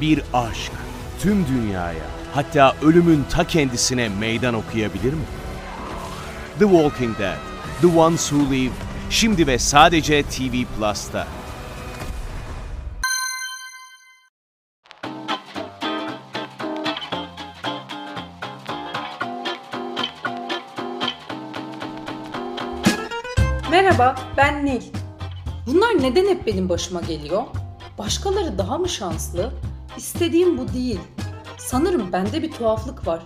bir aşk tüm dünyaya hatta ölümün ta kendisine meydan okuyabilir mi? The Walking Dead, The Ones Who Live, şimdi ve sadece TV Plus'ta. Merhaba, ben Nil. Bunlar neden hep benim başıma geliyor? Başkaları daha mı şanslı? İstediğim bu değil. Sanırım bende bir tuhaflık var.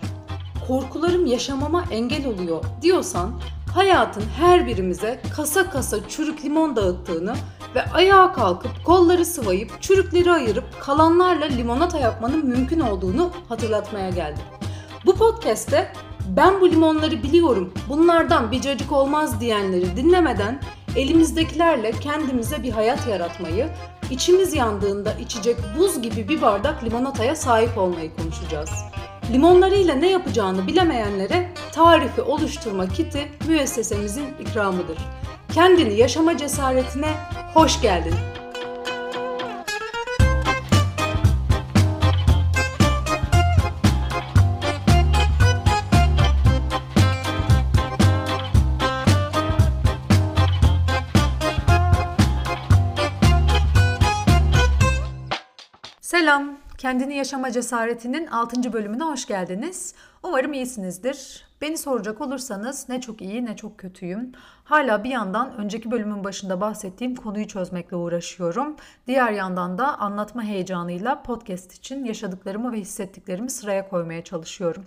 Korkularım yaşamama engel oluyor diyorsan hayatın her birimize kasa kasa çürük limon dağıttığını ve ayağa kalkıp kolları sıvayıp çürükleri ayırıp kalanlarla limonata yapmanın mümkün olduğunu hatırlatmaya geldim. Bu podcast'te ben bu limonları biliyorum, bunlardan bir cacık olmaz diyenleri dinlemeden elimizdekilerle kendimize bir hayat yaratmayı, içimiz yandığında içecek buz gibi bir bardak limonataya sahip olmayı konuşacağız. Limonlarıyla ne yapacağını bilemeyenlere tarifi oluşturma kiti müessesemizin ikramıdır. Kendini yaşama cesaretine hoş geldin. Selam, Kendini Yaşama Cesaretinin 6. bölümüne hoş geldiniz. Umarım iyisinizdir. Beni soracak olursanız ne çok iyi ne çok kötüyüm. Hala bir yandan önceki bölümün başında bahsettiğim konuyu çözmekle uğraşıyorum. Diğer yandan da anlatma heyecanıyla podcast için yaşadıklarımı ve hissettiklerimi sıraya koymaya çalışıyorum.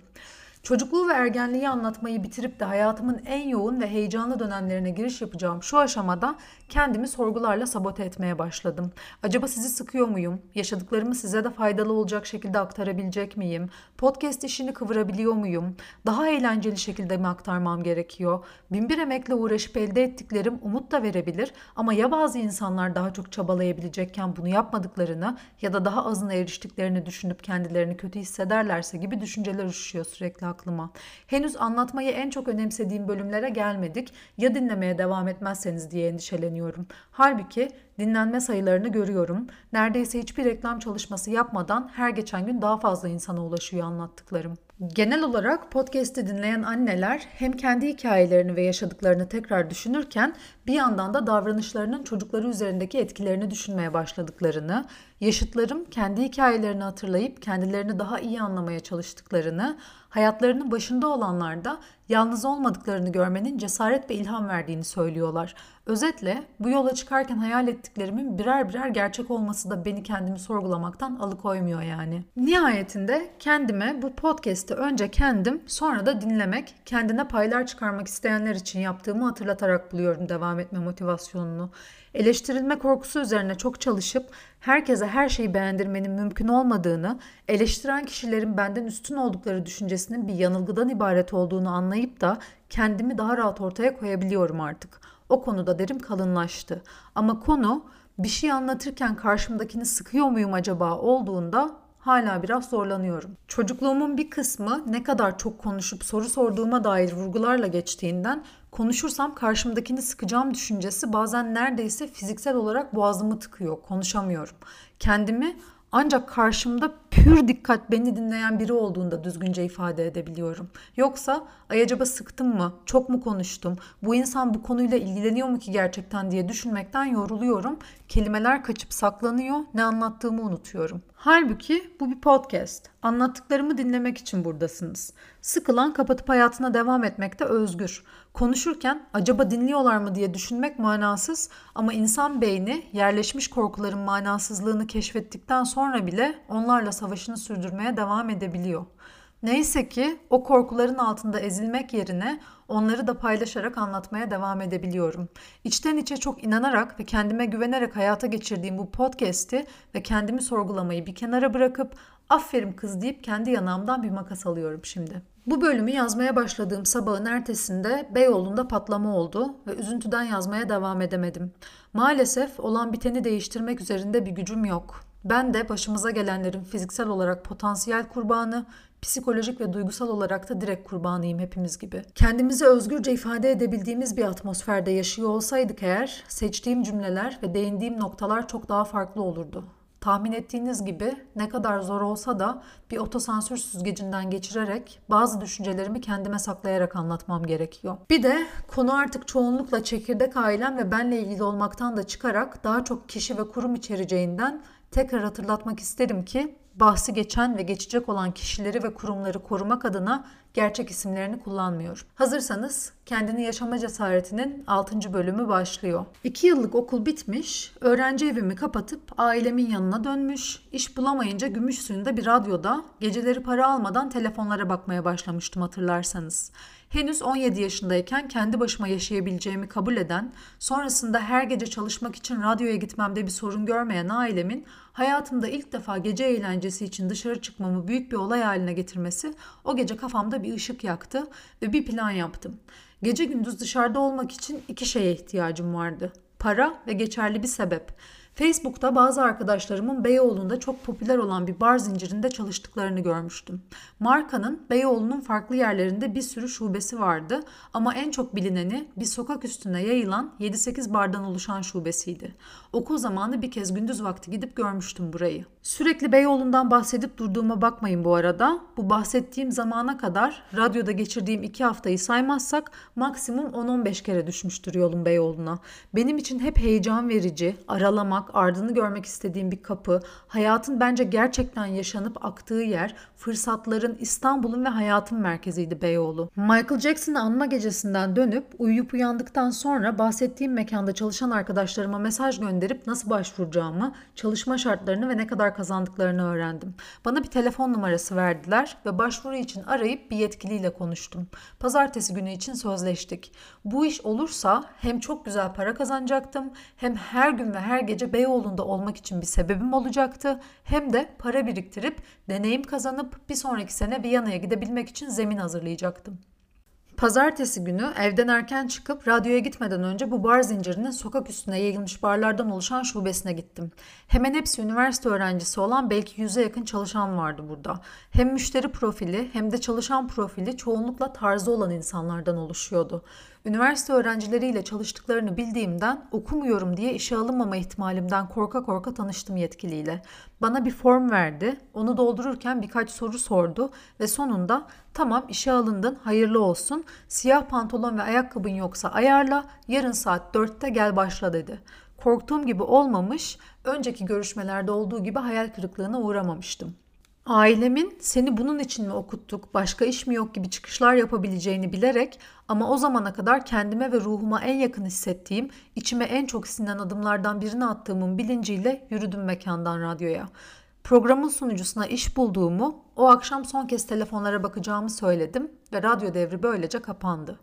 Çocukluğu ve ergenliği anlatmayı bitirip de hayatımın en yoğun ve heyecanlı dönemlerine giriş yapacağım şu aşamada kendimi sorgularla sabote etmeye başladım. Acaba sizi sıkıyor muyum? Yaşadıklarımı size de faydalı olacak şekilde aktarabilecek miyim? Podcast işini kıvırabiliyor muyum? Daha eğlenceli şekilde mi aktarmam gerekiyor? Binbir emekle uğraşıp elde ettiklerim umut da verebilir ama ya bazı insanlar daha çok çabalayabilecekken bunu yapmadıklarını ya da daha azına eriştiklerini düşünüp kendilerini kötü hissederlerse gibi düşünceler üşüşüyor sürekli aklıma. Henüz anlatmayı en çok önemsediğim bölümlere gelmedik. Ya dinlemeye devam etmezseniz diye endişeleniyorum. Halbuki dinlenme sayılarını görüyorum. Neredeyse hiçbir reklam çalışması yapmadan her geçen gün daha fazla insana ulaşıyor anlattıklarım. Genel olarak podcast'i dinleyen anneler hem kendi hikayelerini ve yaşadıklarını tekrar düşünürken bir yandan da davranışlarının çocukları üzerindeki etkilerini düşünmeye başladıklarını, yaşıtlarım kendi hikayelerini hatırlayıp kendilerini daha iyi anlamaya çalıştıklarını, hayatlarının başında olanlar da yalnız olmadıklarını görmenin cesaret ve ilham verdiğini söylüyorlar. Özetle bu yola çıkarken hayal ettiklerimin birer birer gerçek olması da beni kendimi sorgulamaktan alıkoymuyor yani. Nihayetinde kendime bu podcast'i önce kendim sonra da dinlemek, kendine paylar çıkarmak isteyenler için yaptığımı hatırlatarak buluyorum devam etme motivasyonunu. Eleştirilme korkusu üzerine çok çalışıp herkese her şeyi beğendirmenin mümkün olmadığını, eleştiren kişilerin benden üstün oldukları düşüncesinin bir yanılgıdan ibaret olduğunu anlayıp da kendimi daha rahat ortaya koyabiliyorum artık. O konuda derim kalınlaştı. Ama konu bir şey anlatırken karşımdakini sıkıyor muyum acaba olduğunda hala biraz zorlanıyorum. Çocukluğumun bir kısmı ne kadar çok konuşup soru sorduğuma dair vurgularla geçtiğinden konuşursam karşımdakini sıkacağım düşüncesi bazen neredeyse fiziksel olarak boğazımı tıkıyor. Konuşamıyorum. Kendimi ancak karşımda pür dikkat beni dinleyen biri olduğunda düzgünce ifade edebiliyorum. Yoksa ay acaba sıktım mı, çok mu konuştum, bu insan bu konuyla ilgileniyor mu ki gerçekten diye düşünmekten yoruluyorum. Kelimeler kaçıp saklanıyor, ne anlattığımı unutuyorum. Halbuki bu bir podcast. Anlattıklarımı dinlemek için buradasınız. Sıkılan kapatıp hayatına devam etmekte özgür. Konuşurken acaba dinliyorlar mı diye düşünmek manasız ama insan beyni yerleşmiş korkuların manasızlığını keşfettikten sonra bile onlarla savaşını sürdürmeye devam edebiliyor. Neyse ki o korkuların altında ezilmek yerine onları da paylaşarak anlatmaya devam edebiliyorum. İçten içe çok inanarak ve kendime güvenerek hayata geçirdiğim bu podcast'i ve kendimi sorgulamayı bir kenara bırakıp aferin kız deyip kendi yanağımdan bir makas alıyorum şimdi. Bu bölümü yazmaya başladığım sabahın ertesinde Beyoğlu'nda patlama oldu ve üzüntüden yazmaya devam edemedim. Maalesef olan biteni değiştirmek üzerinde bir gücüm yok. Ben de başımıza gelenlerin fiziksel olarak potansiyel kurbanı, psikolojik ve duygusal olarak da direkt kurbanıyım hepimiz gibi. Kendimizi özgürce ifade edebildiğimiz bir atmosferde yaşıyor olsaydık eğer, seçtiğim cümleler ve değindiğim noktalar çok daha farklı olurdu. Tahmin ettiğiniz gibi ne kadar zor olsa da bir otosansür süzgecinden geçirerek bazı düşüncelerimi kendime saklayarak anlatmam gerekiyor. Bir de konu artık çoğunlukla çekirdek ailem ve benle ilgili olmaktan da çıkarak daha çok kişi ve kurum içereceğinden tekrar hatırlatmak isterim ki bahsi geçen ve geçecek olan kişileri ve kurumları korumak adına gerçek isimlerini kullanmıyor. Hazırsanız kendini yaşama cesaretinin 6. bölümü başlıyor. 2 yıllık okul bitmiş, öğrenci evimi kapatıp ailemin yanına dönmüş, iş bulamayınca gümüş suyunda bir radyoda geceleri para almadan telefonlara bakmaya başlamıştım hatırlarsanız. Henüz 17 yaşındayken kendi başıma yaşayabileceğimi kabul eden, sonrasında her gece çalışmak için radyoya gitmemde bir sorun görmeyen ailemin hayatımda ilk defa gece eğlencesi için dışarı çıkmamı büyük bir olay haline getirmesi o gece kafamda bir ışık yaktı ve bir plan yaptım. Gece gündüz dışarıda olmak için iki şeye ihtiyacım vardı. Para ve geçerli bir sebep. Facebook'ta bazı arkadaşlarımın Beyoğlu'nda çok popüler olan bir bar zincirinde çalıştıklarını görmüştüm. Markanın Beyoğlu'nun farklı yerlerinde bir sürü şubesi vardı ama en çok bilineni bir sokak üstüne yayılan 7-8 bardan oluşan şubesiydi. Okul zamanı bir kez gündüz vakti gidip görmüştüm burayı. Sürekli Beyoğlu'ndan bahsedip durduğuma bakmayın bu arada. Bu bahsettiğim zamana kadar radyoda geçirdiğim 2 haftayı saymazsak maksimum 10-15 kere düşmüştür yolum Beyoğlu'na. Benim için hep heyecan verici, aralamak, ardını görmek istediğim bir kapı, hayatın bence gerçekten yaşanıp aktığı yer, fırsatların, İstanbul'un ve hayatın merkeziydi Beyoğlu. Michael Jackson'ı anma gecesinden dönüp uyuyup uyandıktan sonra bahsettiğim mekanda çalışan arkadaşlarıma mesaj gönderip nasıl başvuracağımı, çalışma şartlarını ve ne kadar kazandıklarını öğrendim. Bana bir telefon numarası verdiler ve başvuru için arayıp bir yetkiliyle konuştum. Pazartesi günü için sözleştik. Bu iş olursa hem çok güzel para kazanacaktım hem her gün ve her gece Beyoğlu'nda olmak için bir sebebim olacaktı. Hem de para biriktirip deneyim kazanıp bir sonraki sene Viyana'ya gidebilmek için zemin hazırlayacaktım. Pazartesi günü evden erken çıkıp radyoya gitmeden önce bu bar zincirinin sokak üstüne yayılmış barlardan oluşan şubesine gittim. Hemen hepsi üniversite öğrencisi olan belki yüze yakın çalışan vardı burada. Hem müşteri profili hem de çalışan profili çoğunlukla tarzı olan insanlardan oluşuyordu. Üniversite öğrencileriyle çalıştıklarını bildiğimden okumuyorum diye işe alınmama ihtimalimden korka korka tanıştım yetkiliyle. Bana bir form verdi, onu doldururken birkaç soru sordu ve sonunda tamam işe alındın hayırlı olsun siyah pantolon ve ayakkabın yoksa ayarla yarın saat 4'te gel başla dedi. Korktuğum gibi olmamış, önceki görüşmelerde olduğu gibi hayal kırıklığına uğramamıştım. Ailemin seni bunun için mi okuttuk, başka iş mi yok gibi çıkışlar yapabileceğini bilerek ama o zamana kadar kendime ve ruhuma en yakın hissettiğim, içime en çok sinen adımlardan birini attığımın bilinciyle yürüdüm mekandan radyoya. Programın sunucusuna iş bulduğumu, o akşam son kez telefonlara bakacağımı söyledim ve radyo devri böylece kapandı.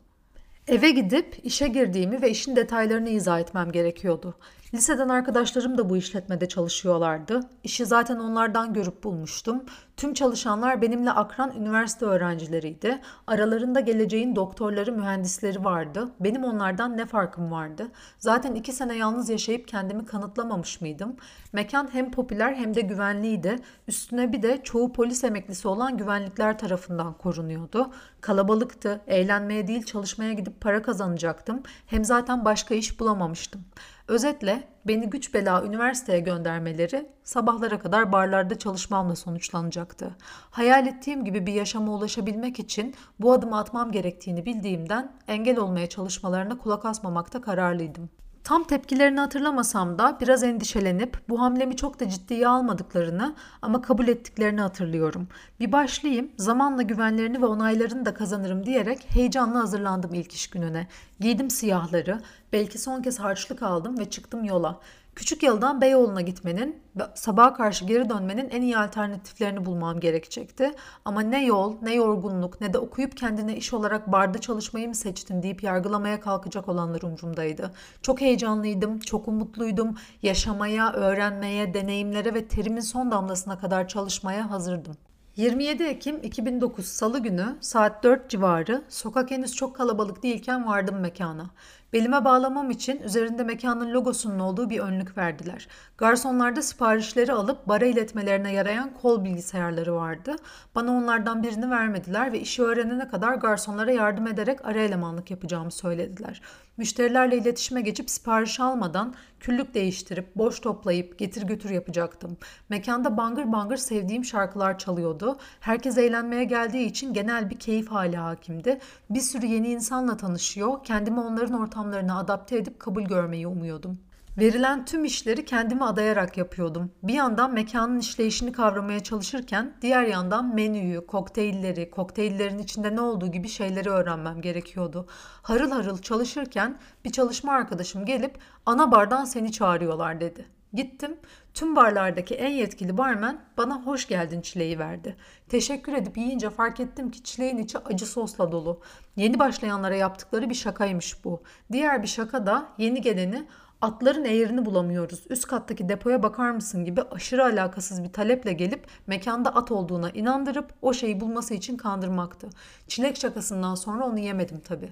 Eve gidip işe girdiğimi ve işin detaylarını izah etmem gerekiyordu. Liseden arkadaşlarım da bu işletmede çalışıyorlardı. İşi zaten onlardan görüp bulmuştum. Tüm çalışanlar benimle akran üniversite öğrencileriydi. Aralarında geleceğin doktorları, mühendisleri vardı. Benim onlardan ne farkım vardı? Zaten iki sene yalnız yaşayıp kendimi kanıtlamamış mıydım? Mekan hem popüler hem de güvenliydi. Üstüne bir de çoğu polis emeklisi olan güvenlikler tarafından korunuyordu. Kalabalıktı. Eğlenmeye değil çalışmaya gidip para kazanacaktım. Hem zaten başka iş bulamamıştım. Özetle beni güç bela üniversiteye göndermeleri sabahlara kadar barlarda çalışmamla sonuçlanacaktı. Hayal ettiğim gibi bir yaşama ulaşabilmek için bu adımı atmam gerektiğini bildiğimden engel olmaya çalışmalarına kulak asmamakta kararlıydım. Tam tepkilerini hatırlamasam da biraz endişelenip bu hamlemi çok da ciddiye almadıklarını ama kabul ettiklerini hatırlıyorum. Bir başlayayım, zamanla güvenlerini ve onaylarını da kazanırım diyerek heyecanla hazırlandım ilk iş gününe. Giydim siyahları, belki son kez harçlık aldım ve çıktım yola. Küçük yıldan Beyoğlu'na gitmenin ve sabaha karşı geri dönmenin en iyi alternatiflerini bulmam gerekecekti. Ama ne yol, ne yorgunluk, ne de okuyup kendine iş olarak barda çalışmayı mı seçtin deyip yargılamaya kalkacak olanlar umurumdaydı. Çok heyecanlıydım, çok umutluydum. Yaşamaya, öğrenmeye, deneyimlere ve terimin son damlasına kadar çalışmaya hazırdım. 27 Ekim 2009 Salı günü saat 4 civarı sokak henüz çok kalabalık değilken vardım mekana. Belime bağlamam için üzerinde mekanın logosunun olduğu bir önlük verdiler. Garsonlarda siparişleri alıp bara iletmelerine yarayan kol bilgisayarları vardı. Bana onlardan birini vermediler ve işi öğrenene kadar garsonlara yardım ederek ara elemanlık yapacağımı söylediler. Müşterilerle iletişime geçip sipariş almadan küllük değiştirip boş toplayıp getir götür yapacaktım. Mekanda bangır bangır sevdiğim şarkılar çalıyordu. Herkes eğlenmeye geldiği için genel bir keyif hali hakimdi. Bir sürü yeni insanla tanışıyor, kendimi onların ortamlarına adapte edip kabul görmeyi umuyordum. Verilen tüm işleri kendime adayarak yapıyordum. Bir yandan mekanın işleyişini kavramaya çalışırken diğer yandan menüyü, kokteylleri, kokteyllerin içinde ne olduğu gibi şeyleri öğrenmem gerekiyordu. Harıl harıl çalışırken bir çalışma arkadaşım gelip ana bardan seni çağırıyorlar dedi. Gittim. Tüm barlardaki en yetkili barmen bana hoş geldin çileği verdi. Teşekkür edip yiyince fark ettim ki çileğin içi acı sosla dolu. Yeni başlayanlara yaptıkları bir şakaymış bu. Diğer bir şaka da yeni geleni Atların eğerini bulamıyoruz. Üst kattaki depoya bakar mısın gibi aşırı alakasız bir taleple gelip mekanda at olduğuna inandırıp o şeyi bulması için kandırmaktı. Çilek şakasından sonra onu yemedim tabii.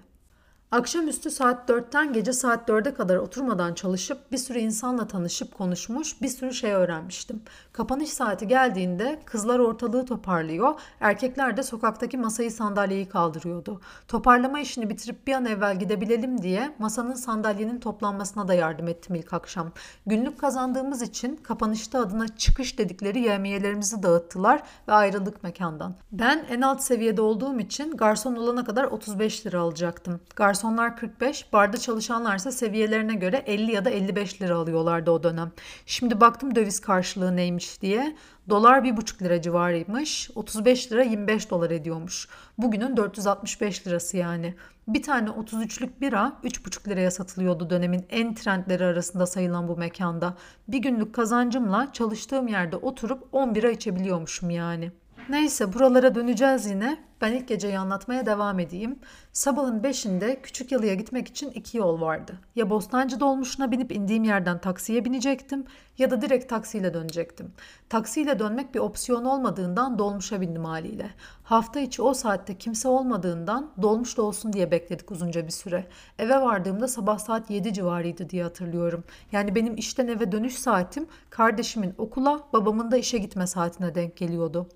Akşamüstü saat 4'ten gece saat 4'e kadar oturmadan çalışıp bir sürü insanla tanışıp konuşmuş bir sürü şey öğrenmiştim. Kapanış saati geldiğinde kızlar ortalığı toparlıyor, erkekler de sokaktaki masayı sandalyeyi kaldırıyordu. Toparlama işini bitirip bir an evvel gidebilelim diye masanın sandalyenin toplanmasına da yardım ettim ilk akşam. Günlük kazandığımız için kapanışta adına çıkış dedikleri yemiyelerimizi dağıttılar ve ayrıldık mekandan. Ben en alt seviyede olduğum için garson olana kadar 35 lira alacaktım. Garson garsonlar 45, barda çalışanlarsa seviyelerine göre 50 ya da 55 lira alıyorlardı o dönem. Şimdi baktım döviz karşılığı neymiş diye. Dolar 1,5 lira civarıymış. 35 lira 25 dolar ediyormuş. Bugünün 465 lirası yani. Bir tane 33'lük bira 3,5 liraya satılıyordu dönemin en trendleri arasında sayılan bu mekanda. Bir günlük kazancımla çalıştığım yerde oturup 10 bira içebiliyormuşum yani. Neyse buralara döneceğiz yine. Ben ilk geceyi anlatmaya devam edeyim. Sabahın 5'inde Küçük Yalı'ya gitmek için iki yol vardı. Ya Bostancı dolmuşuna binip indiğim yerden taksiye binecektim ya da direkt taksiyle dönecektim. Taksiyle dönmek bir opsiyon olmadığından dolmuşa bindim haliyle. Hafta içi o saatte kimse olmadığından dolmuş da olsun diye bekledik uzunca bir süre. Eve vardığımda sabah saat 7 civarıydı diye hatırlıyorum. Yani benim işten eve dönüş saatim kardeşimin okula, babamın da işe gitme saatine denk geliyordu.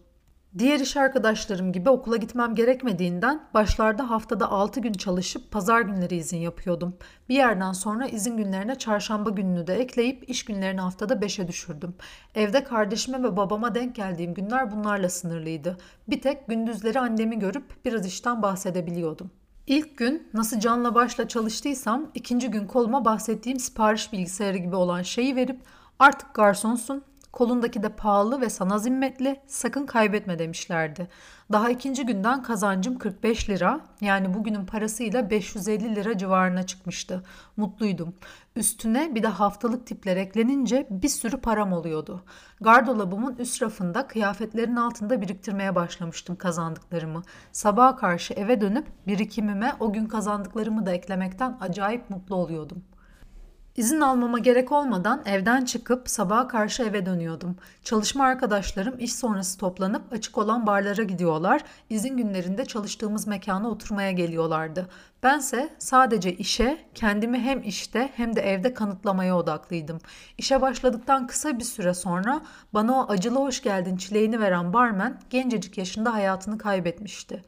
Diğer iş arkadaşlarım gibi okula gitmem gerekmediğinden başlarda haftada 6 gün çalışıp pazar günleri izin yapıyordum. Bir yerden sonra izin günlerine çarşamba gününü de ekleyip iş günlerini haftada 5'e düşürdüm. Evde kardeşime ve babama denk geldiğim günler bunlarla sınırlıydı. Bir tek gündüzleri annemi görüp biraz işten bahsedebiliyordum. İlk gün nasıl canla başla çalıştıysam ikinci gün koluma bahsettiğim sipariş bilgisayarı gibi olan şeyi verip artık garsonsun Kolundaki de pahalı ve sana zimmetli sakın kaybetme demişlerdi. Daha ikinci günden kazancım 45 lira yani bugünün parasıyla 550 lira civarına çıkmıştı. Mutluydum. Üstüne bir de haftalık tipler eklenince bir sürü param oluyordu. Gardolabımın üst rafında kıyafetlerin altında biriktirmeye başlamıştım kazandıklarımı. Sabaha karşı eve dönüp birikimime o gün kazandıklarımı da eklemekten acayip mutlu oluyordum. İzin almama gerek olmadan evden çıkıp sabaha karşı eve dönüyordum. Çalışma arkadaşlarım iş sonrası toplanıp açık olan barlara gidiyorlar. İzin günlerinde çalıştığımız mekana oturmaya geliyorlardı. Bense sadece işe, kendimi hem işte hem de evde kanıtlamaya odaklıydım. İşe başladıktan kısa bir süre sonra bana o acılı hoş geldin çileğini veren barmen gencecik yaşında hayatını kaybetmişti.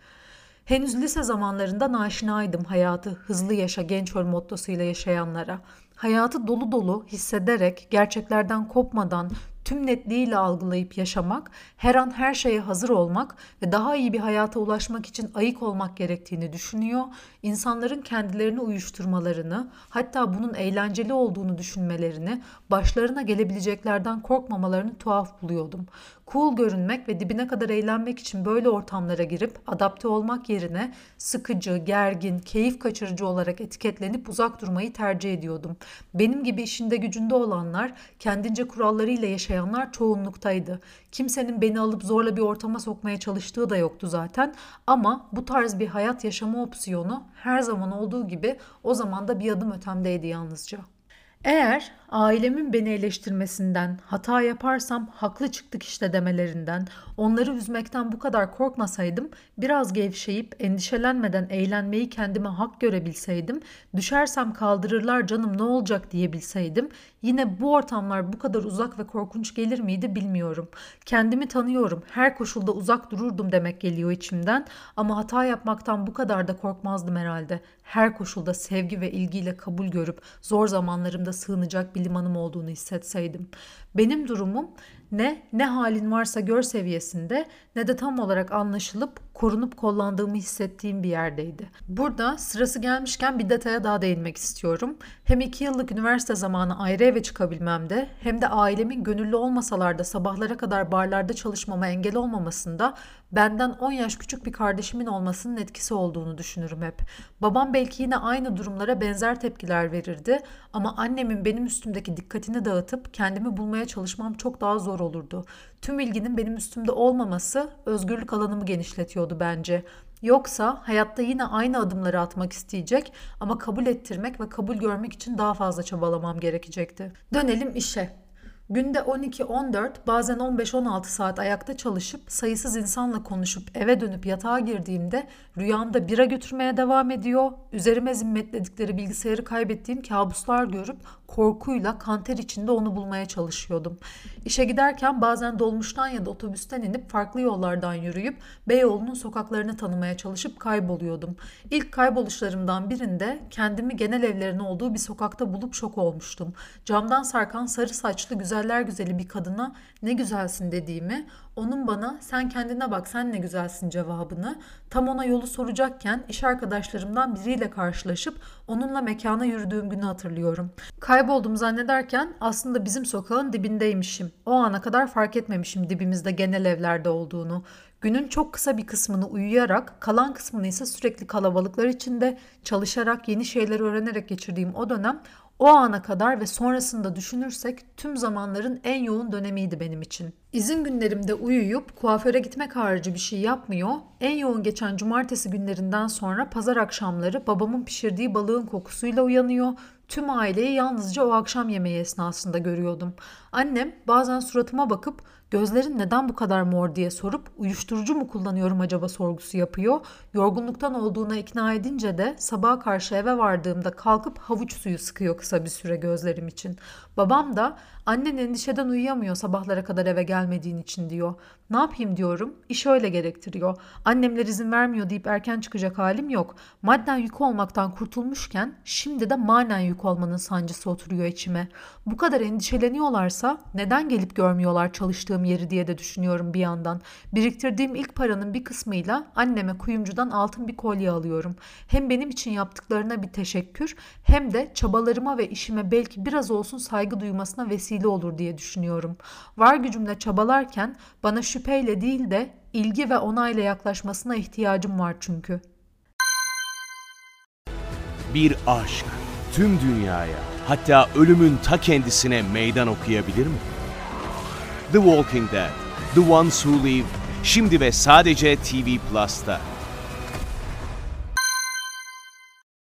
Henüz lise zamanlarında aşinaydım hayatı hızlı yaşa genç öl mottosuyla yaşayanlara. Hayatı dolu dolu hissederek, gerçeklerden kopmadan, tüm netliğiyle algılayıp yaşamak, her an her şeye hazır olmak ve daha iyi bir hayata ulaşmak için ayık olmak gerektiğini düşünüyor. İnsanların kendilerini uyuşturmalarını, hatta bunun eğlenceli olduğunu düşünmelerini, başlarına gelebileceklerden korkmamalarını tuhaf buluyordum. Cool görünmek ve dibine kadar eğlenmek için böyle ortamlara girip adapte olmak yerine sıkıcı, gergin, keyif kaçırıcı olarak etiketlenip uzak durmayı tercih ediyordum. Benim gibi işinde gücünde olanlar, kendince kurallarıyla yaşayanlar çoğunluktaydı. Kimsenin beni alıp zorla bir ortama sokmaya çalıştığı da yoktu zaten ama bu tarz bir hayat yaşama opsiyonu her zaman olduğu gibi o zaman da bir adım ötemdeydi yalnızca. Eğer ailemin beni eleştirmesinden, hata yaparsam haklı çıktık işte demelerinden, onları üzmekten bu kadar korkmasaydım, biraz gevşeyip endişelenmeden eğlenmeyi kendime hak görebilseydim, düşersem kaldırırlar canım ne olacak diyebilseydim, yine bu ortamlar bu kadar uzak ve korkunç gelir miydi bilmiyorum. Kendimi tanıyorum, her koşulda uzak dururdum demek geliyor içimden ama hata yapmaktan bu kadar da korkmazdım herhalde. Her koşulda sevgi ve ilgiyle kabul görüp zor zamanlarımda sığınacak bir limanım olduğunu hissetseydim. Benim durumum ne ne halin varsa gör seviyesinde ne de tam olarak anlaşılıp korunup kollandığımı hissettiğim bir yerdeydi. Burada sırası gelmişken bir detaya daha değinmek istiyorum. Hem iki yıllık üniversite zamanı ayrı eve çıkabilmemde hem de ailemin gönüllü olmasalar da sabahlara kadar barlarda çalışmama engel olmamasında benden 10 yaş küçük bir kardeşimin olmasının etkisi olduğunu düşünürüm hep. Babam belki yine aynı durumlara benzer tepkiler verirdi ama annemin benim üstümdeki dikkatini dağıtıp kendimi bulmaya çalışmam çok daha zor olurdu. Tüm ilginin benim üstümde olmaması özgürlük alanımı genişletiyordu bence. Yoksa hayatta yine aynı adımları atmak isteyecek ama kabul ettirmek ve kabul görmek için daha fazla çabalamam gerekecekti. Dönelim işe. Günde 12-14 bazen 15-16 saat ayakta çalışıp sayısız insanla konuşup eve dönüp yatağa girdiğimde rüyamda bira götürmeye devam ediyor. Üzerime zimmetledikleri bilgisayarı kaybettiğim kabuslar görüp korkuyla kanter içinde onu bulmaya çalışıyordum. İşe giderken bazen dolmuştan ya da otobüsten inip farklı yollardan yürüyüp Beyoğlu'nun sokaklarını tanımaya çalışıp kayboluyordum. İlk kayboluşlarımdan birinde kendimi genel evlerin olduğu bir sokakta bulup şok olmuştum. Camdan sarkan sarı saçlı güzeller güzeli bir kadına ne güzelsin dediğimi, onun bana sen kendine bak sen ne güzelsin cevabını tam ona yolu soracakken iş arkadaşlarımdan biriyle karşılaşıp onunla mekana yürüdüğüm günü hatırlıyorum. Kayboldum zannederken aslında bizim sokağın dibindeymişim. O ana kadar fark etmemişim dibimizde genel evlerde olduğunu. Günün çok kısa bir kısmını uyuyarak, kalan kısmını ise sürekli kalabalıklar içinde çalışarak, yeni şeyler öğrenerek geçirdiğim o dönem o ana kadar ve sonrasında düşünürsek tüm zamanların en yoğun dönemiydi benim için. İzin günlerimde uyuyup kuaföre gitmek harici bir şey yapmıyor. En yoğun geçen cumartesi günlerinden sonra pazar akşamları babamın pişirdiği balığın kokusuyla uyanıyor. Tüm aileyi yalnızca o akşam yemeği esnasında görüyordum. Annem bazen suratıma bakıp Gözlerin neden bu kadar mor diye sorup uyuşturucu mu kullanıyorum acaba sorgusu yapıyor. Yorgunluktan olduğuna ikna edince de sabaha karşı eve vardığımda kalkıp havuç suyu sıkıyor kısa bir süre gözlerim için. Babam da annen endişeden uyuyamıyor sabahlara kadar eve gelmediğin için diyor. Ne yapayım diyorum. İş öyle gerektiriyor. Annemler izin vermiyor deyip erken çıkacak halim yok. Madden yük olmaktan kurtulmuşken şimdi de manen yük olmanın sancısı oturuyor içime. Bu kadar endişeleniyorlarsa neden gelip görmüyorlar çalıştığım yeri diye de düşünüyorum bir yandan. Biriktirdiğim ilk paranın bir kısmıyla anneme kuyumcudan altın bir kolye alıyorum. Hem benim için yaptıklarına bir teşekkür hem de çabalarıma ve işime belki biraz olsun saygı duymasına vesile olur diye düşünüyorum. Var gücümle çabalarken bana şüpheyle değil de ilgi ve onayla yaklaşmasına ihtiyacım var çünkü. Bir aşk tüm dünyaya hatta ölümün ta kendisine meydan okuyabilir mi? The Walking Dead, The Ones Who Live, şimdi ve sadece TV Plus'ta.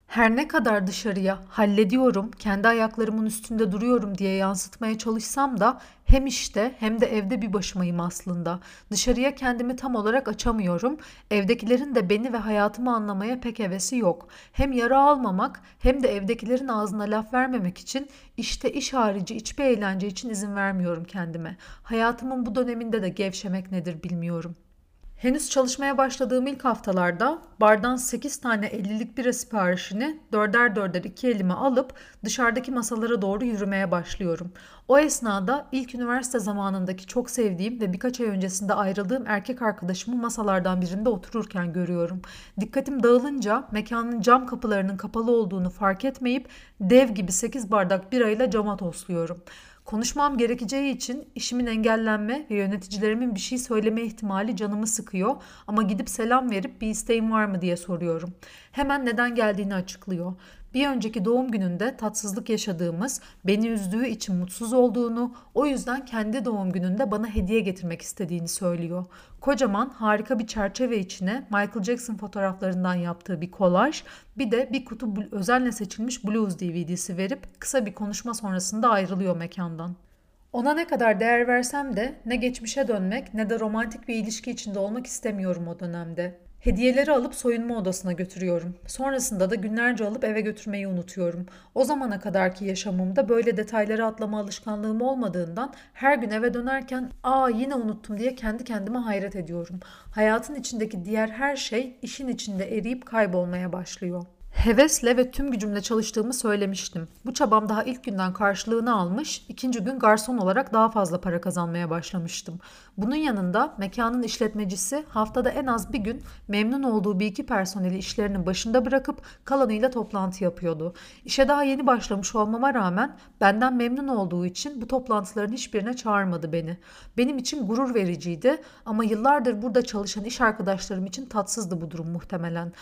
Her ne kadar dışarıya hallediyorum, kendi ayaklarımın üstünde duruyorum diye yansıtmaya çalışsam da hem işte hem de evde bir başımayım aslında. Dışarıya kendimi tam olarak açamıyorum. Evdekilerin de beni ve hayatımı anlamaya pek hevesi yok. Hem yara almamak hem de evdekilerin ağzına laf vermemek için işte iş harici hiçbir eğlence için izin vermiyorum kendime. Hayatımın bu döneminde de gevşemek nedir bilmiyorum. Henüz çalışmaya başladığım ilk haftalarda bardan 8 tane 50'lik bira siparişini dörder dörder iki elime alıp dışarıdaki masalara doğru yürümeye başlıyorum. O esnada ilk üniversite zamanındaki çok sevdiğim ve birkaç ay öncesinde ayrıldığım erkek arkadaşımı masalardan birinde otururken görüyorum. Dikkatim dağılınca mekanın cam kapılarının kapalı olduğunu fark etmeyip dev gibi 8 bardak birayla cama tosluyorum. Konuşmam gerekeceği için işimin engellenme ve yöneticilerimin bir şey söyleme ihtimali canımı sıkıyor ama gidip selam verip bir isteğim var mı diye soruyorum. Hemen neden geldiğini açıklıyor. Bir önceki doğum gününde tatsızlık yaşadığımız, beni üzdüğü için mutsuz olduğunu, o yüzden kendi doğum gününde bana hediye getirmek istediğini söylüyor. Kocaman harika bir çerçeve içine Michael Jackson fotoğraflarından yaptığı bir kolaj, bir de bir kutu özenle seçilmiş blues DVD'si verip kısa bir konuşma sonrasında ayrılıyor mekandan. Ona ne kadar değer versem de ne geçmişe dönmek ne de romantik bir ilişki içinde olmak istemiyorum o dönemde. Hediyeleri alıp soyunma odasına götürüyorum. Sonrasında da günlerce alıp eve götürmeyi unutuyorum. O zamana kadarki yaşamımda böyle detayları atlama alışkanlığım olmadığından her gün eve dönerken ''Aa yine unuttum'' diye kendi kendime hayret ediyorum. Hayatın içindeki diğer her şey işin içinde eriyip kaybolmaya başlıyor. Hevesle ve tüm gücümle çalıştığımı söylemiştim. Bu çabam daha ilk günden karşılığını almış, ikinci gün garson olarak daha fazla para kazanmaya başlamıştım. Bunun yanında mekanın işletmecisi haftada en az bir gün memnun olduğu bir iki personeli işlerinin başında bırakıp kalanıyla toplantı yapıyordu. İşe daha yeni başlamış olmama rağmen benden memnun olduğu için bu toplantıların hiçbirine çağırmadı beni. Benim için gurur vericiydi ama yıllardır burada çalışan iş arkadaşlarım için tatsızdı bu durum muhtemelen.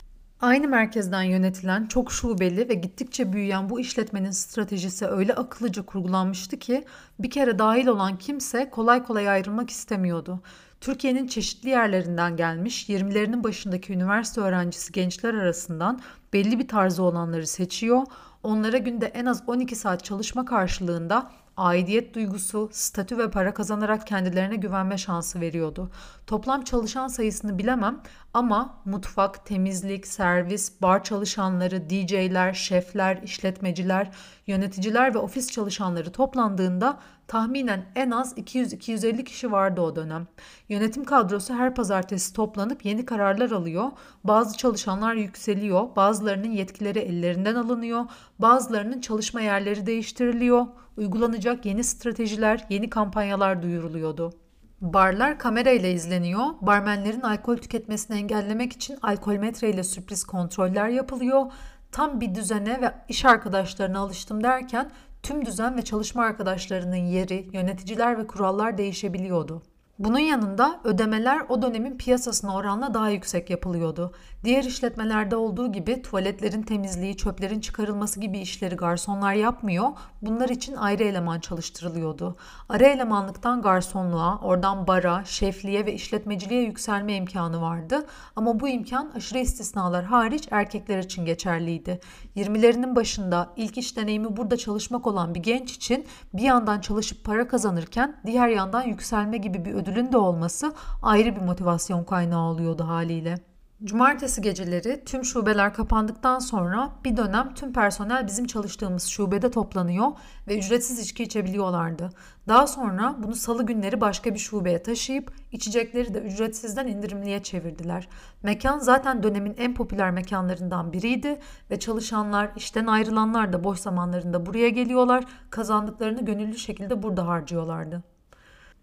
Aynı merkezden yönetilen çok şubeli ve gittikçe büyüyen bu işletmenin stratejisi öyle akıllıca kurgulanmıştı ki bir kere dahil olan kimse kolay kolay ayrılmak istemiyordu. Türkiye'nin çeşitli yerlerinden gelmiş 20'lerinin başındaki üniversite öğrencisi gençler arasından belli bir tarzı olanları seçiyor. Onlara günde en az 12 saat çalışma karşılığında aidiyet duygusu, statü ve para kazanarak kendilerine güvenme şansı veriyordu. Toplam çalışan sayısını bilemem ama mutfak, temizlik, servis, bar çalışanları, DJ'ler, şefler, işletmeciler, yöneticiler ve ofis çalışanları toplandığında tahminen en az 200-250 kişi vardı o dönem. Yönetim kadrosu her pazartesi toplanıp yeni kararlar alıyor. Bazı çalışanlar yükseliyor, bazılarının yetkileri ellerinden alınıyor, bazılarının çalışma yerleri değiştiriliyor, uygulanacak yeni stratejiler, yeni kampanyalar duyuruluyordu. Barlar kamerayla izleniyor. Barmenlerin alkol tüketmesini engellemek için alkolmetre ile sürpriz kontroller yapılıyor. Tam bir düzene ve iş arkadaşlarına alıştım derken tüm düzen ve çalışma arkadaşlarının yeri, yöneticiler ve kurallar değişebiliyordu. Bunun yanında ödemeler o dönemin piyasasına oranla daha yüksek yapılıyordu. Diğer işletmelerde olduğu gibi tuvaletlerin temizliği, çöplerin çıkarılması gibi işleri garsonlar yapmıyor. Bunlar için ayrı eleman çalıştırılıyordu. Ara elemanlıktan garsonluğa, oradan bara, şefliğe ve işletmeciliğe yükselme imkanı vardı. Ama bu imkan aşırı istisnalar hariç erkekler için geçerliydi. 20'lerinin başında ilk iş deneyimi burada çalışmak olan bir genç için bir yandan çalışıp para kazanırken diğer yandan yükselme gibi bir ödülün de olması ayrı bir motivasyon kaynağı oluyordu haliyle. Cumartesi geceleri tüm şubeler kapandıktan sonra bir dönem tüm personel bizim çalıştığımız şubede toplanıyor ve ücretsiz içki içebiliyorlardı. Daha sonra bunu salı günleri başka bir şubeye taşıyıp içecekleri de ücretsizden indirimliye çevirdiler. Mekan zaten dönemin en popüler mekanlarından biriydi ve çalışanlar, işten ayrılanlar da boş zamanlarında buraya geliyorlar, kazandıklarını gönüllü şekilde burada harcıyorlardı.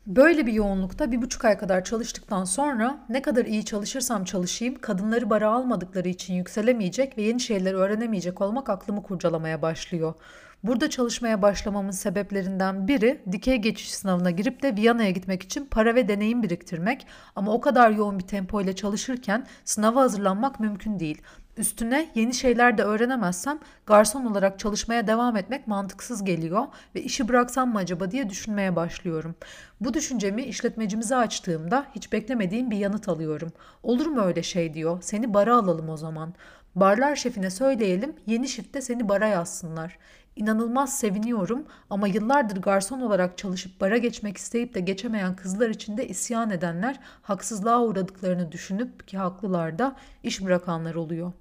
Böyle bir yoğunlukta bir buçuk ay kadar çalıştıktan sonra ne kadar iyi çalışırsam çalışayım kadınları bara almadıkları için yükselemeyecek ve yeni şeyler öğrenemeyecek olmak aklımı kurcalamaya başlıyor. Burada çalışmaya başlamamın sebeplerinden biri dikey geçiş sınavına girip de Viyana'ya gitmek için para ve deneyim biriktirmek ama o kadar yoğun bir tempo ile çalışırken sınava hazırlanmak mümkün değil. Üstüne yeni şeyler de öğrenemezsem garson olarak çalışmaya devam etmek mantıksız geliyor ve işi bıraksam mı acaba diye düşünmeye başlıyorum. Bu düşüncemi işletmecimize açtığımda hiç beklemediğim bir yanıt alıyorum. Olur mu öyle şey diyor. Seni bara alalım o zaman. Barlar şefine söyleyelim yeni şifte seni bara yazsınlar. İnanılmaz seviniyorum ama yıllardır garson olarak çalışıp bara geçmek isteyip de geçemeyen kızlar için de isyan edenler haksızlığa uğradıklarını düşünüp ki haklılar da iş bırakanlar oluyor.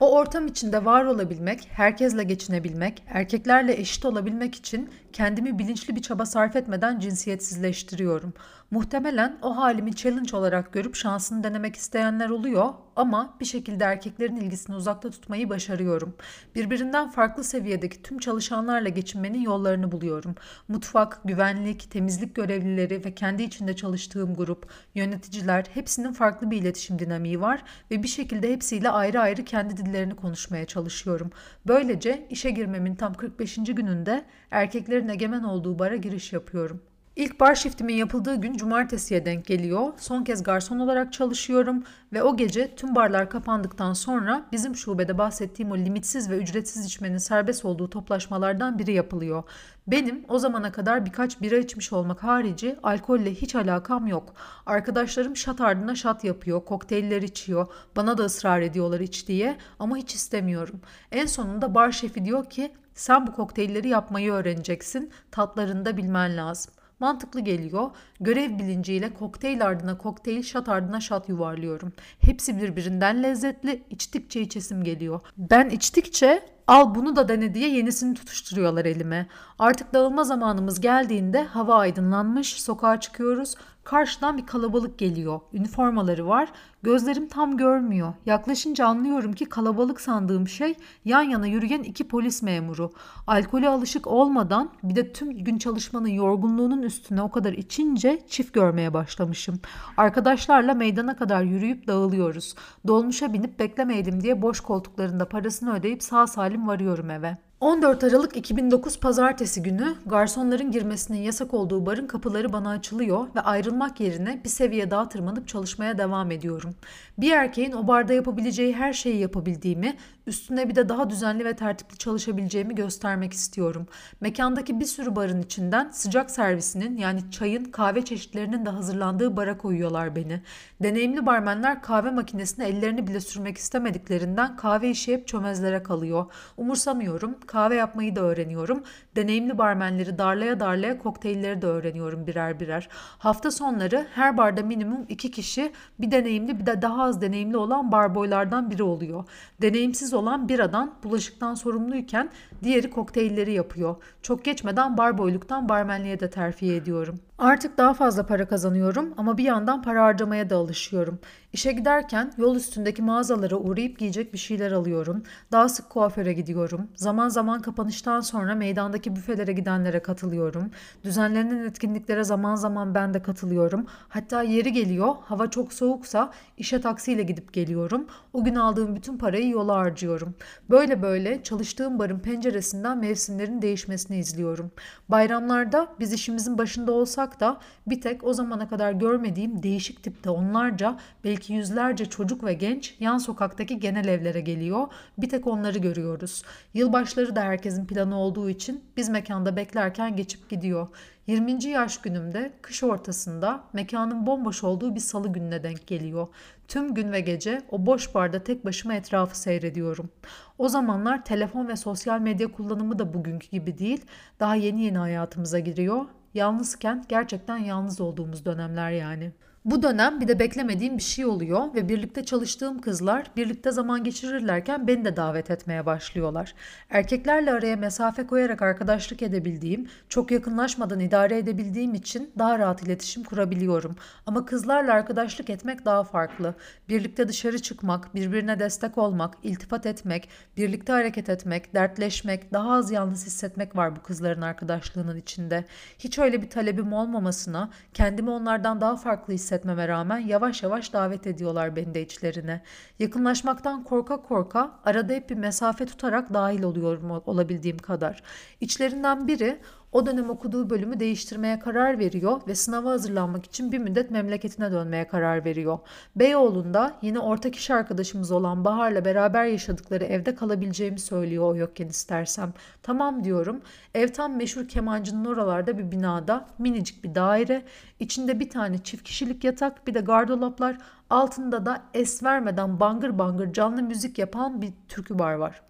O ortam içinde var olabilmek, herkesle geçinebilmek, erkeklerle eşit olabilmek için kendimi bilinçli bir çaba sarf etmeden cinsiyetsizleştiriyorum. Muhtemelen o halimi challenge olarak görüp şansını denemek isteyenler oluyor ama bir şekilde erkeklerin ilgisini uzakta tutmayı başarıyorum. Birbirinden farklı seviyedeki tüm çalışanlarla geçinmenin yollarını buluyorum. Mutfak, güvenlik, temizlik görevlileri ve kendi içinde çalıştığım grup, yöneticiler hepsinin farklı bir iletişim dinamiği var ve bir şekilde hepsiyle ayrı ayrı kendi dillerini konuşmaya çalışıyorum. Böylece işe girmemin tam 45. gününde erkeklerin egemen olduğu bara giriş yapıyorum. İlk bar shiftimin yapıldığı gün cumartesiye denk geliyor. Son kez garson olarak çalışıyorum ve o gece tüm barlar kapandıktan sonra bizim şubede bahsettiğim o limitsiz ve ücretsiz içmenin serbest olduğu toplaşmalardan biri yapılıyor. Benim o zamana kadar birkaç bira içmiş olmak harici alkolle hiç alakam yok. Arkadaşlarım şat ardına şat yapıyor, kokteyller içiyor. Bana da ısrar ediyorlar iç diye ama hiç istemiyorum. En sonunda bar şefi diyor ki sen bu kokteylleri yapmayı öğreneceksin, tatlarını da bilmen lazım. Mantıklı geliyor. Görev bilinciyle kokteyl ardına kokteyl, şat ardına şat yuvarlıyorum. Hepsi birbirinden lezzetli. İçtikçe içesim geliyor. Ben içtikçe al bunu da dene diye yenisini tutuşturuyorlar elime. Artık dağılma zamanımız geldiğinde hava aydınlanmış, sokağa çıkıyoruz. Karşıdan bir kalabalık geliyor. Üniformaları var. Gözlerim tam görmüyor. Yaklaşınca anlıyorum ki kalabalık sandığım şey yan yana yürüyen iki polis memuru. Alkole alışık olmadan bir de tüm gün çalışmanın yorgunluğunun üstüne o kadar içince çift görmeye başlamışım. Arkadaşlarla meydana kadar yürüyüp dağılıyoruz. Dolmuşa binip beklemeyelim diye boş koltuklarında parasını ödeyip sağ salim varıyorum eve. 14 Aralık 2009 Pazartesi günü garsonların girmesinin yasak olduğu barın kapıları bana açılıyor ve ayrılmak yerine bir seviye daha tırmanıp çalışmaya devam ediyorum. Bir erkeğin o barda yapabileceği her şeyi yapabildiğimi, üstüne bir de daha düzenli ve tertipli çalışabileceğimi göstermek istiyorum. Mekandaki bir sürü barın içinden sıcak servisinin yani çayın, kahve çeşitlerinin de hazırlandığı bara koyuyorlar beni. Deneyimli barmenler kahve makinesine ellerini bile sürmek istemediklerinden kahve işi hep çömezlere kalıyor. Umursamıyorum kahve yapmayı da öğreniyorum. Deneyimli barmenleri darlaya darlaya kokteylleri de öğreniyorum birer birer. Hafta sonları her barda minimum iki kişi bir deneyimli bir de daha az deneyimli olan barboylardan biri oluyor. Deneyimsiz olan biradan bulaşıktan sorumluyken diğeri kokteylleri yapıyor. Çok geçmeden barboyluktan barmenliğe de terfi ediyorum. Artık daha fazla para kazanıyorum ama bir yandan para harcamaya da alışıyorum. İşe giderken yol üstündeki mağazalara uğrayıp giyecek bir şeyler alıyorum. Daha sık kuaföre gidiyorum. Zaman zaman kapanıştan sonra meydandaki büfelere gidenlere katılıyorum. Düzenlenen etkinliklere zaman zaman ben de katılıyorum. Hatta yeri geliyor hava çok soğuksa işe taksiyle gidip geliyorum. O gün aldığım bütün parayı yola harcıyorum. Böyle böyle çalıştığım barın penceresinden mevsimlerin değişmesini izliyorum. Bayramlarda biz işimizin başında olsak da bir tek o zamana kadar görmediğim değişik tipte onlarca belki yüzlerce çocuk ve genç yan sokaktaki genel evlere geliyor. Bir tek onları görüyoruz. Yılbaşları da herkesin planı olduğu için biz mekanda beklerken geçip gidiyor. 20. yaş günümde kış ortasında mekanın bomboş olduğu bir salı gününe denk geliyor. Tüm gün ve gece o boş barda tek başıma etrafı seyrediyorum. O zamanlar telefon ve sosyal medya kullanımı da bugünkü gibi değil. Daha yeni yeni hayatımıza giriyor. Yalnızken gerçekten yalnız olduğumuz dönemler yani. Bu dönem bir de beklemediğim bir şey oluyor ve birlikte çalıştığım kızlar birlikte zaman geçirirlerken beni de davet etmeye başlıyorlar. Erkeklerle araya mesafe koyarak arkadaşlık edebildiğim, çok yakınlaşmadan idare edebildiğim için daha rahat iletişim kurabiliyorum. Ama kızlarla arkadaşlık etmek daha farklı. Birlikte dışarı çıkmak, birbirine destek olmak, iltifat etmek, birlikte hareket etmek, dertleşmek, daha az yalnız hissetmek var bu kızların arkadaşlığının içinde. Hiç öyle bir talebim olmamasına, kendimi onlardan daha farklı hissetmek hissetmeme rağmen yavaş yavaş davet ediyorlar beni de içlerine. Yakınlaşmaktan korka korka arada hep bir mesafe tutarak dahil oluyorum olabildiğim kadar. İçlerinden biri o dönem okuduğu bölümü değiştirmeye karar veriyor ve sınava hazırlanmak için bir müddet memleketine dönmeye karar veriyor. Beyoğlu'nda yine ortak iş arkadaşımız olan Bahar'la beraber yaşadıkları evde kalabileceğimi söylüyor o yokken istersem. Tamam diyorum. Ev tam meşhur kemancının oralarda bir binada minicik bir daire. İçinde bir tane çift kişilik yatak bir de gardolaplar. Altında da es vermeden bangır bangır canlı müzik yapan bir türkü bar var.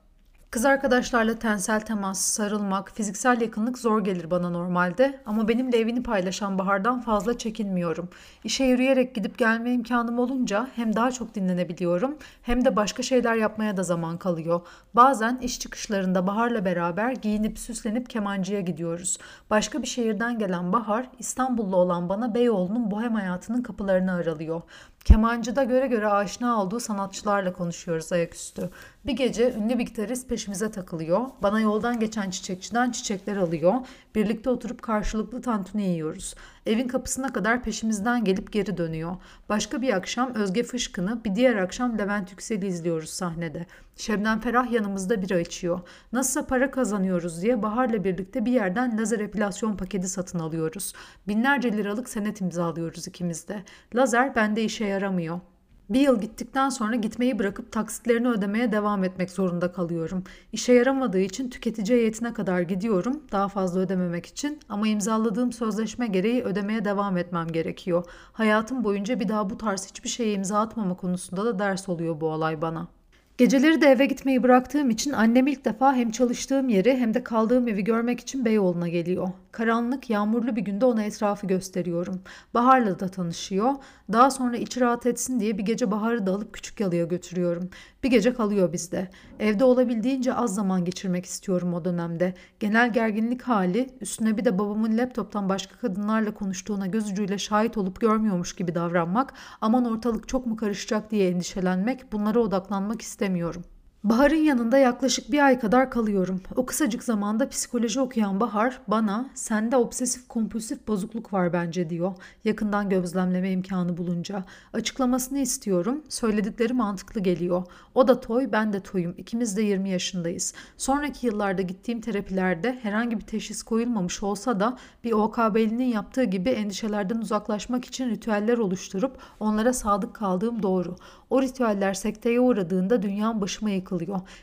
Kız arkadaşlarla tensel temas, sarılmak, fiziksel yakınlık zor gelir bana normalde ama benimle evini paylaşan Bahar'dan fazla çekinmiyorum. İşe yürüyerek gidip gelme imkanım olunca hem daha çok dinlenebiliyorum hem de başka şeyler yapmaya da zaman kalıyor. Bazen iş çıkışlarında Bahar'la beraber giyinip süslenip kemancıya gidiyoruz. Başka bir şehirden gelen Bahar, İstanbullu olan bana Beyoğlu'nun bohem hayatının kapılarını aralıyor. Kemancıda göre göre aşina olduğu sanatçılarla konuşuyoruz ayaküstü. Bir gece ünlü bir gitarist peşimize takılıyor. Bana yoldan geçen çiçekçiden çiçekler alıyor. Birlikte oturup karşılıklı tantuni yiyoruz. Evin kapısına kadar peşimizden gelip geri dönüyor. Başka bir akşam Özge Fışkın'ı, bir diğer akşam Levent Yüksel'i izliyoruz sahnede. Şebnem Ferah yanımızda bira içiyor. Nasılsa para kazanıyoruz diye Bahar'la birlikte bir yerden lazer epilasyon paketi satın alıyoruz. Binlerce liralık senet imzalıyoruz ikimiz de. Lazer bende işe yaramıyor. Bir yıl gittikten sonra gitmeyi bırakıp taksitlerini ödemeye devam etmek zorunda kalıyorum. İşe yaramadığı için tüketici heyetine kadar gidiyorum daha fazla ödememek için ama imzaladığım sözleşme gereği ödemeye devam etmem gerekiyor. Hayatım boyunca bir daha bu tarz hiçbir şeye imza atmama konusunda da ders oluyor bu olay bana. Geceleri de eve gitmeyi bıraktığım için annem ilk defa hem çalıştığım yeri hem de kaldığım evi görmek için Beyoğlu'na geliyor. Karanlık, yağmurlu bir günde ona etrafı gösteriyorum. Bahar'la da tanışıyor. Daha sonra içi rahat etsin diye bir gece Bahar'ı da alıp Küçük Yalı'ya götürüyorum. Bir gece kalıyor bizde. Evde olabildiğince az zaman geçirmek istiyorum o dönemde. Genel gerginlik hali, üstüne bir de babamın laptoptan başka kadınlarla konuştuğuna göz ucuyla şahit olup görmüyormuş gibi davranmak, aman ortalık çok mu karışacak diye endişelenmek, bunlara odaklanmak istemiyorum. Bahar'ın yanında yaklaşık bir ay kadar kalıyorum. O kısacık zamanda psikoloji okuyan Bahar bana sende obsesif kompulsif bozukluk var bence diyor. Yakından gözlemleme imkanı bulunca. Açıklamasını istiyorum. Söyledikleri mantıklı geliyor. O da toy ben de toyum. İkimiz de 20 yaşındayız. Sonraki yıllarda gittiğim terapilerde herhangi bir teşhis koyulmamış olsa da bir OKB'linin yaptığı gibi endişelerden uzaklaşmak için ritüeller oluşturup onlara sadık kaldığım doğru. O ritüeller sekteye uğradığında dünyam başıma yıkılıyor.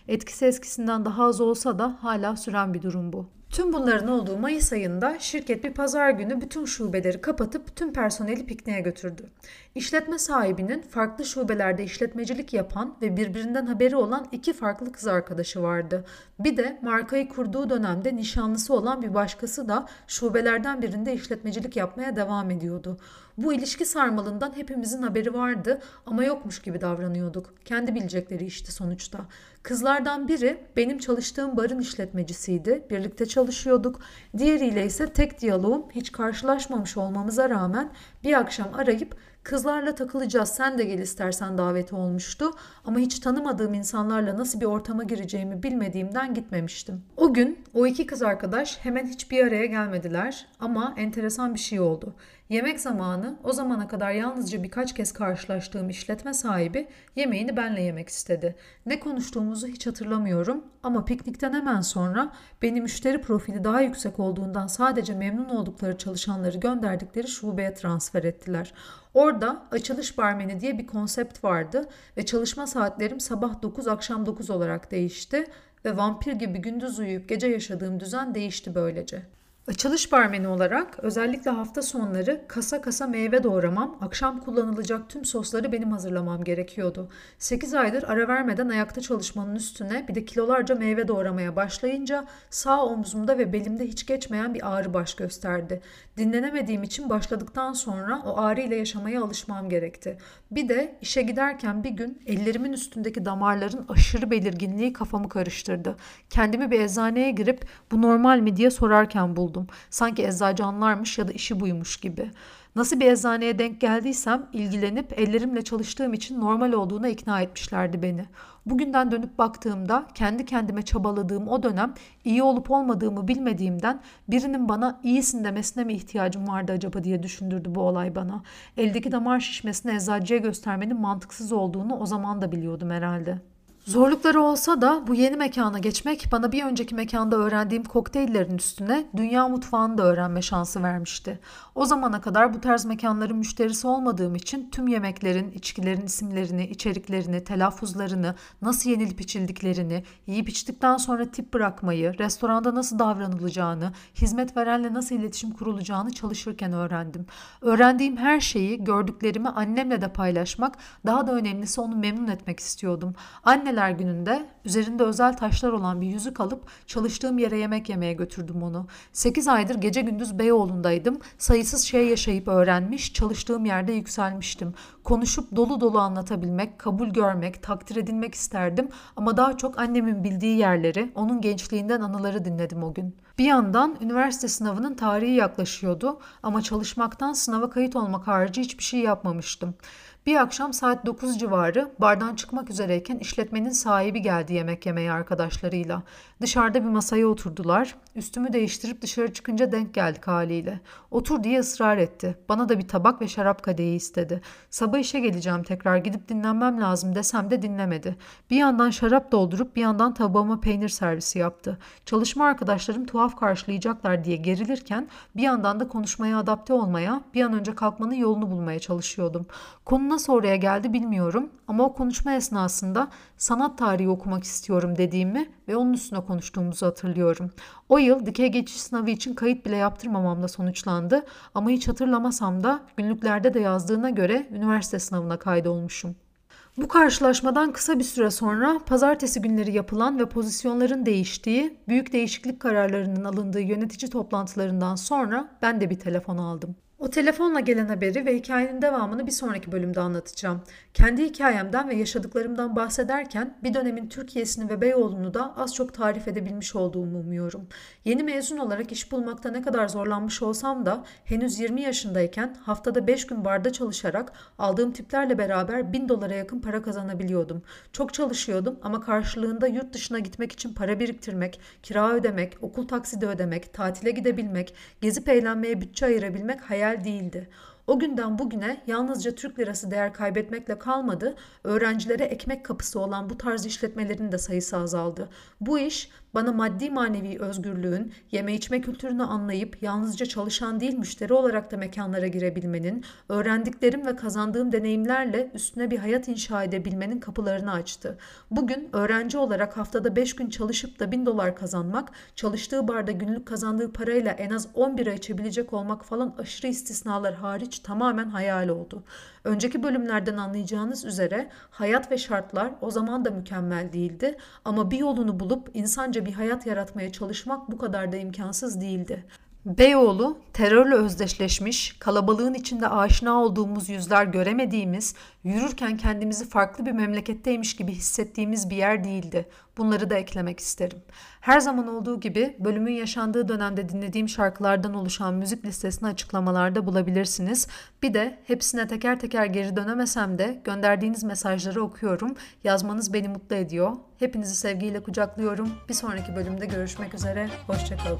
Etkisi eskisinden daha az olsa da hala süren bir durum bu. Tüm bunların olduğu Mayıs ayında şirket bir pazar günü bütün şubeleri kapatıp tüm personeli pikniğe götürdü. İşletme sahibinin farklı şubelerde işletmecilik yapan ve birbirinden haberi olan iki farklı kız arkadaşı vardı. Bir de markayı kurduğu dönemde nişanlısı olan bir başkası da şubelerden birinde işletmecilik yapmaya devam ediyordu. Bu ilişki sarmalından hepimizin haberi vardı ama yokmuş gibi davranıyorduk. Kendi bilecekleri işte sonuçta. Kızlardan biri benim çalıştığım barın işletmecisiydi. Birlikte çalışıyorduk. Diğeriyle ise tek diyaloğum hiç karşılaşmamış olmamıza rağmen bir akşam arayıp Kızlarla takılacağız sen de gel istersen daveti olmuştu ama hiç tanımadığım insanlarla nasıl bir ortama gireceğimi bilmediğimden gitmemiştim. O gün o iki kız arkadaş hemen hiçbir araya gelmediler ama enteresan bir şey oldu. Yemek zamanı o zamana kadar yalnızca birkaç kez karşılaştığım işletme sahibi yemeğini benle yemek istedi. Ne konuştuğumuzu hiç hatırlamıyorum ama piknikten hemen sonra beni müşteri profili daha yüksek olduğundan sadece memnun oldukları çalışanları gönderdikleri şubeye transfer ettiler. Orada açılış barmeni diye bir konsept vardı ve çalışma saatlerim sabah 9 akşam 9 olarak değişti ve vampir gibi gündüz uyuyup gece yaşadığım düzen değişti böylece. Açılış barmeni olarak özellikle hafta sonları kasa kasa meyve doğramam, akşam kullanılacak tüm sosları benim hazırlamam gerekiyordu. 8 aydır ara vermeden ayakta çalışmanın üstüne bir de kilolarca meyve doğramaya başlayınca sağ omzumda ve belimde hiç geçmeyen bir ağrı baş gösterdi. Dinlenemediğim için başladıktan sonra o ağrı ile yaşamaya alışmam gerekti. Bir de işe giderken bir gün ellerimin üstündeki damarların aşırı belirginliği kafamı karıştırdı. Kendimi bir eczaneye girip bu normal mi diye sorarken buldum oldum. Sanki eczacı anlarmış ya da işi buymuş gibi. Nasıl bir eczaneye denk geldiysem ilgilenip ellerimle çalıştığım için normal olduğuna ikna etmişlerdi beni. Bugünden dönüp baktığımda kendi kendime çabaladığım o dönem iyi olup olmadığımı bilmediğimden birinin bana iyisin demesine mi ihtiyacım vardı acaba diye düşündürdü bu olay bana. Eldeki damar şişmesini eczacıya göstermenin mantıksız olduğunu o zaman da biliyordum herhalde. Zorlukları olsa da bu yeni mekana geçmek bana bir önceki mekanda öğrendiğim kokteyllerin üstüne dünya mutfağını da öğrenme şansı vermişti. O zamana kadar bu tarz mekanların müşterisi olmadığım için tüm yemeklerin, içkilerin isimlerini, içeriklerini, telaffuzlarını, nasıl yenilip içildiklerini, yiyip içtikten sonra tip bırakmayı, restoranda nasıl davranılacağını, hizmet verenle nasıl iletişim kurulacağını çalışırken öğrendim. Öğrendiğim her şeyi, gördüklerimi annemle de paylaşmak, daha da önemlisi onu memnun etmek istiyordum. Anneler Anneler gününde üzerinde özel taşlar olan bir yüzük alıp çalıştığım yere yemek yemeye götürdüm onu. 8 aydır gece gündüz Beyoğlu'ndaydım. Sayısız şey yaşayıp öğrenmiş, çalıştığım yerde yükselmiştim. Konuşup dolu dolu anlatabilmek, kabul görmek, takdir edilmek isterdim ama daha çok annemin bildiği yerleri, onun gençliğinden anıları dinledim o gün. Bir yandan üniversite sınavının tarihi yaklaşıyordu ama çalışmaktan sınava kayıt olmak harici hiçbir şey yapmamıştım. Bir akşam saat 9 civarı bardan çıkmak üzereyken işletmenin sahibi geldi yemek yemeye arkadaşlarıyla. Dışarıda bir masaya oturdular. Üstümü değiştirip dışarı çıkınca denk geldik haliyle. Otur diye ısrar etti. Bana da bir tabak ve şarap kadehi istedi. Sabah işe geleceğim tekrar gidip dinlenmem lazım desem de dinlemedi. Bir yandan şarap doldurup bir yandan tabağıma peynir servisi yaptı. Çalışma arkadaşlarım tuhaf karşılayacaklar diye gerilirken bir yandan da konuşmaya adapte olmaya, bir an önce kalkmanın yolunu bulmaya çalışıyordum. Konu nasıl oraya geldi bilmiyorum ama o konuşma esnasında sanat tarihi okumak istiyorum dediğimi ve onun üstüne konuştuğumuzu hatırlıyorum. O yıl dikey geçiş sınavı için kayıt bile yaptırmamamla sonuçlandı ama hiç hatırlamasam da günlüklerde de yazdığına göre üniversite sınavına kaydolmuşum. Bu karşılaşmadan kısa bir süre sonra pazartesi günleri yapılan ve pozisyonların değiştiği, büyük değişiklik kararlarının alındığı yönetici toplantılarından sonra ben de bir telefon aldım. O telefonla gelen haberi ve hikayenin devamını bir sonraki bölümde anlatacağım. Kendi hikayemden ve yaşadıklarımdan bahsederken bir dönemin Türkiye'sini ve Beyoğlu'nu da az çok tarif edebilmiş olduğumu umuyorum. Yeni mezun olarak iş bulmakta ne kadar zorlanmış olsam da henüz 20 yaşındayken haftada 5 gün barda çalışarak aldığım tiplerle beraber 1000 dolara yakın para kazanabiliyordum. Çok çalışıyordum ama karşılığında yurt dışına gitmek için para biriktirmek, kira ödemek, okul taksidi ödemek, tatile gidebilmek, gezip eğlenmeye bütçe ayırabilmek hayal hayal değildi. O günden bugüne yalnızca Türk lirası değer kaybetmekle kalmadı, öğrencilere ekmek kapısı olan bu tarz işletmelerin de sayısı azaldı. Bu iş bana maddi manevi özgürlüğün, yeme içme kültürünü anlayıp yalnızca çalışan değil müşteri olarak da mekanlara girebilmenin, öğrendiklerim ve kazandığım deneyimlerle üstüne bir hayat inşa edebilmenin kapılarını açtı. Bugün öğrenci olarak haftada 5 gün çalışıp da 1000 dolar kazanmak, çalıştığı barda günlük kazandığı parayla en az 10 bira içebilecek olmak falan aşırı istisnalar hariç tamamen hayal oldu. Önceki bölümlerden anlayacağınız üzere hayat ve şartlar o zaman da mükemmel değildi ama bir yolunu bulup insanca bir hayat yaratmaya çalışmak bu kadar da imkansız değildi. Beyoğlu terörle özdeşleşmiş, kalabalığın içinde aşina olduğumuz yüzler göremediğimiz, yürürken kendimizi farklı bir memleketteymiş gibi hissettiğimiz bir yer değildi. Bunları da eklemek isterim. Her zaman olduğu gibi bölümün yaşandığı dönemde dinlediğim şarkılardan oluşan müzik listesini açıklamalarda bulabilirsiniz. Bir de hepsine teker teker geri dönemesem de gönderdiğiniz mesajları okuyorum. Yazmanız beni mutlu ediyor. Hepinizi sevgiyle kucaklıyorum. Bir sonraki bölümde görüşmek üzere. Hoşçakalın.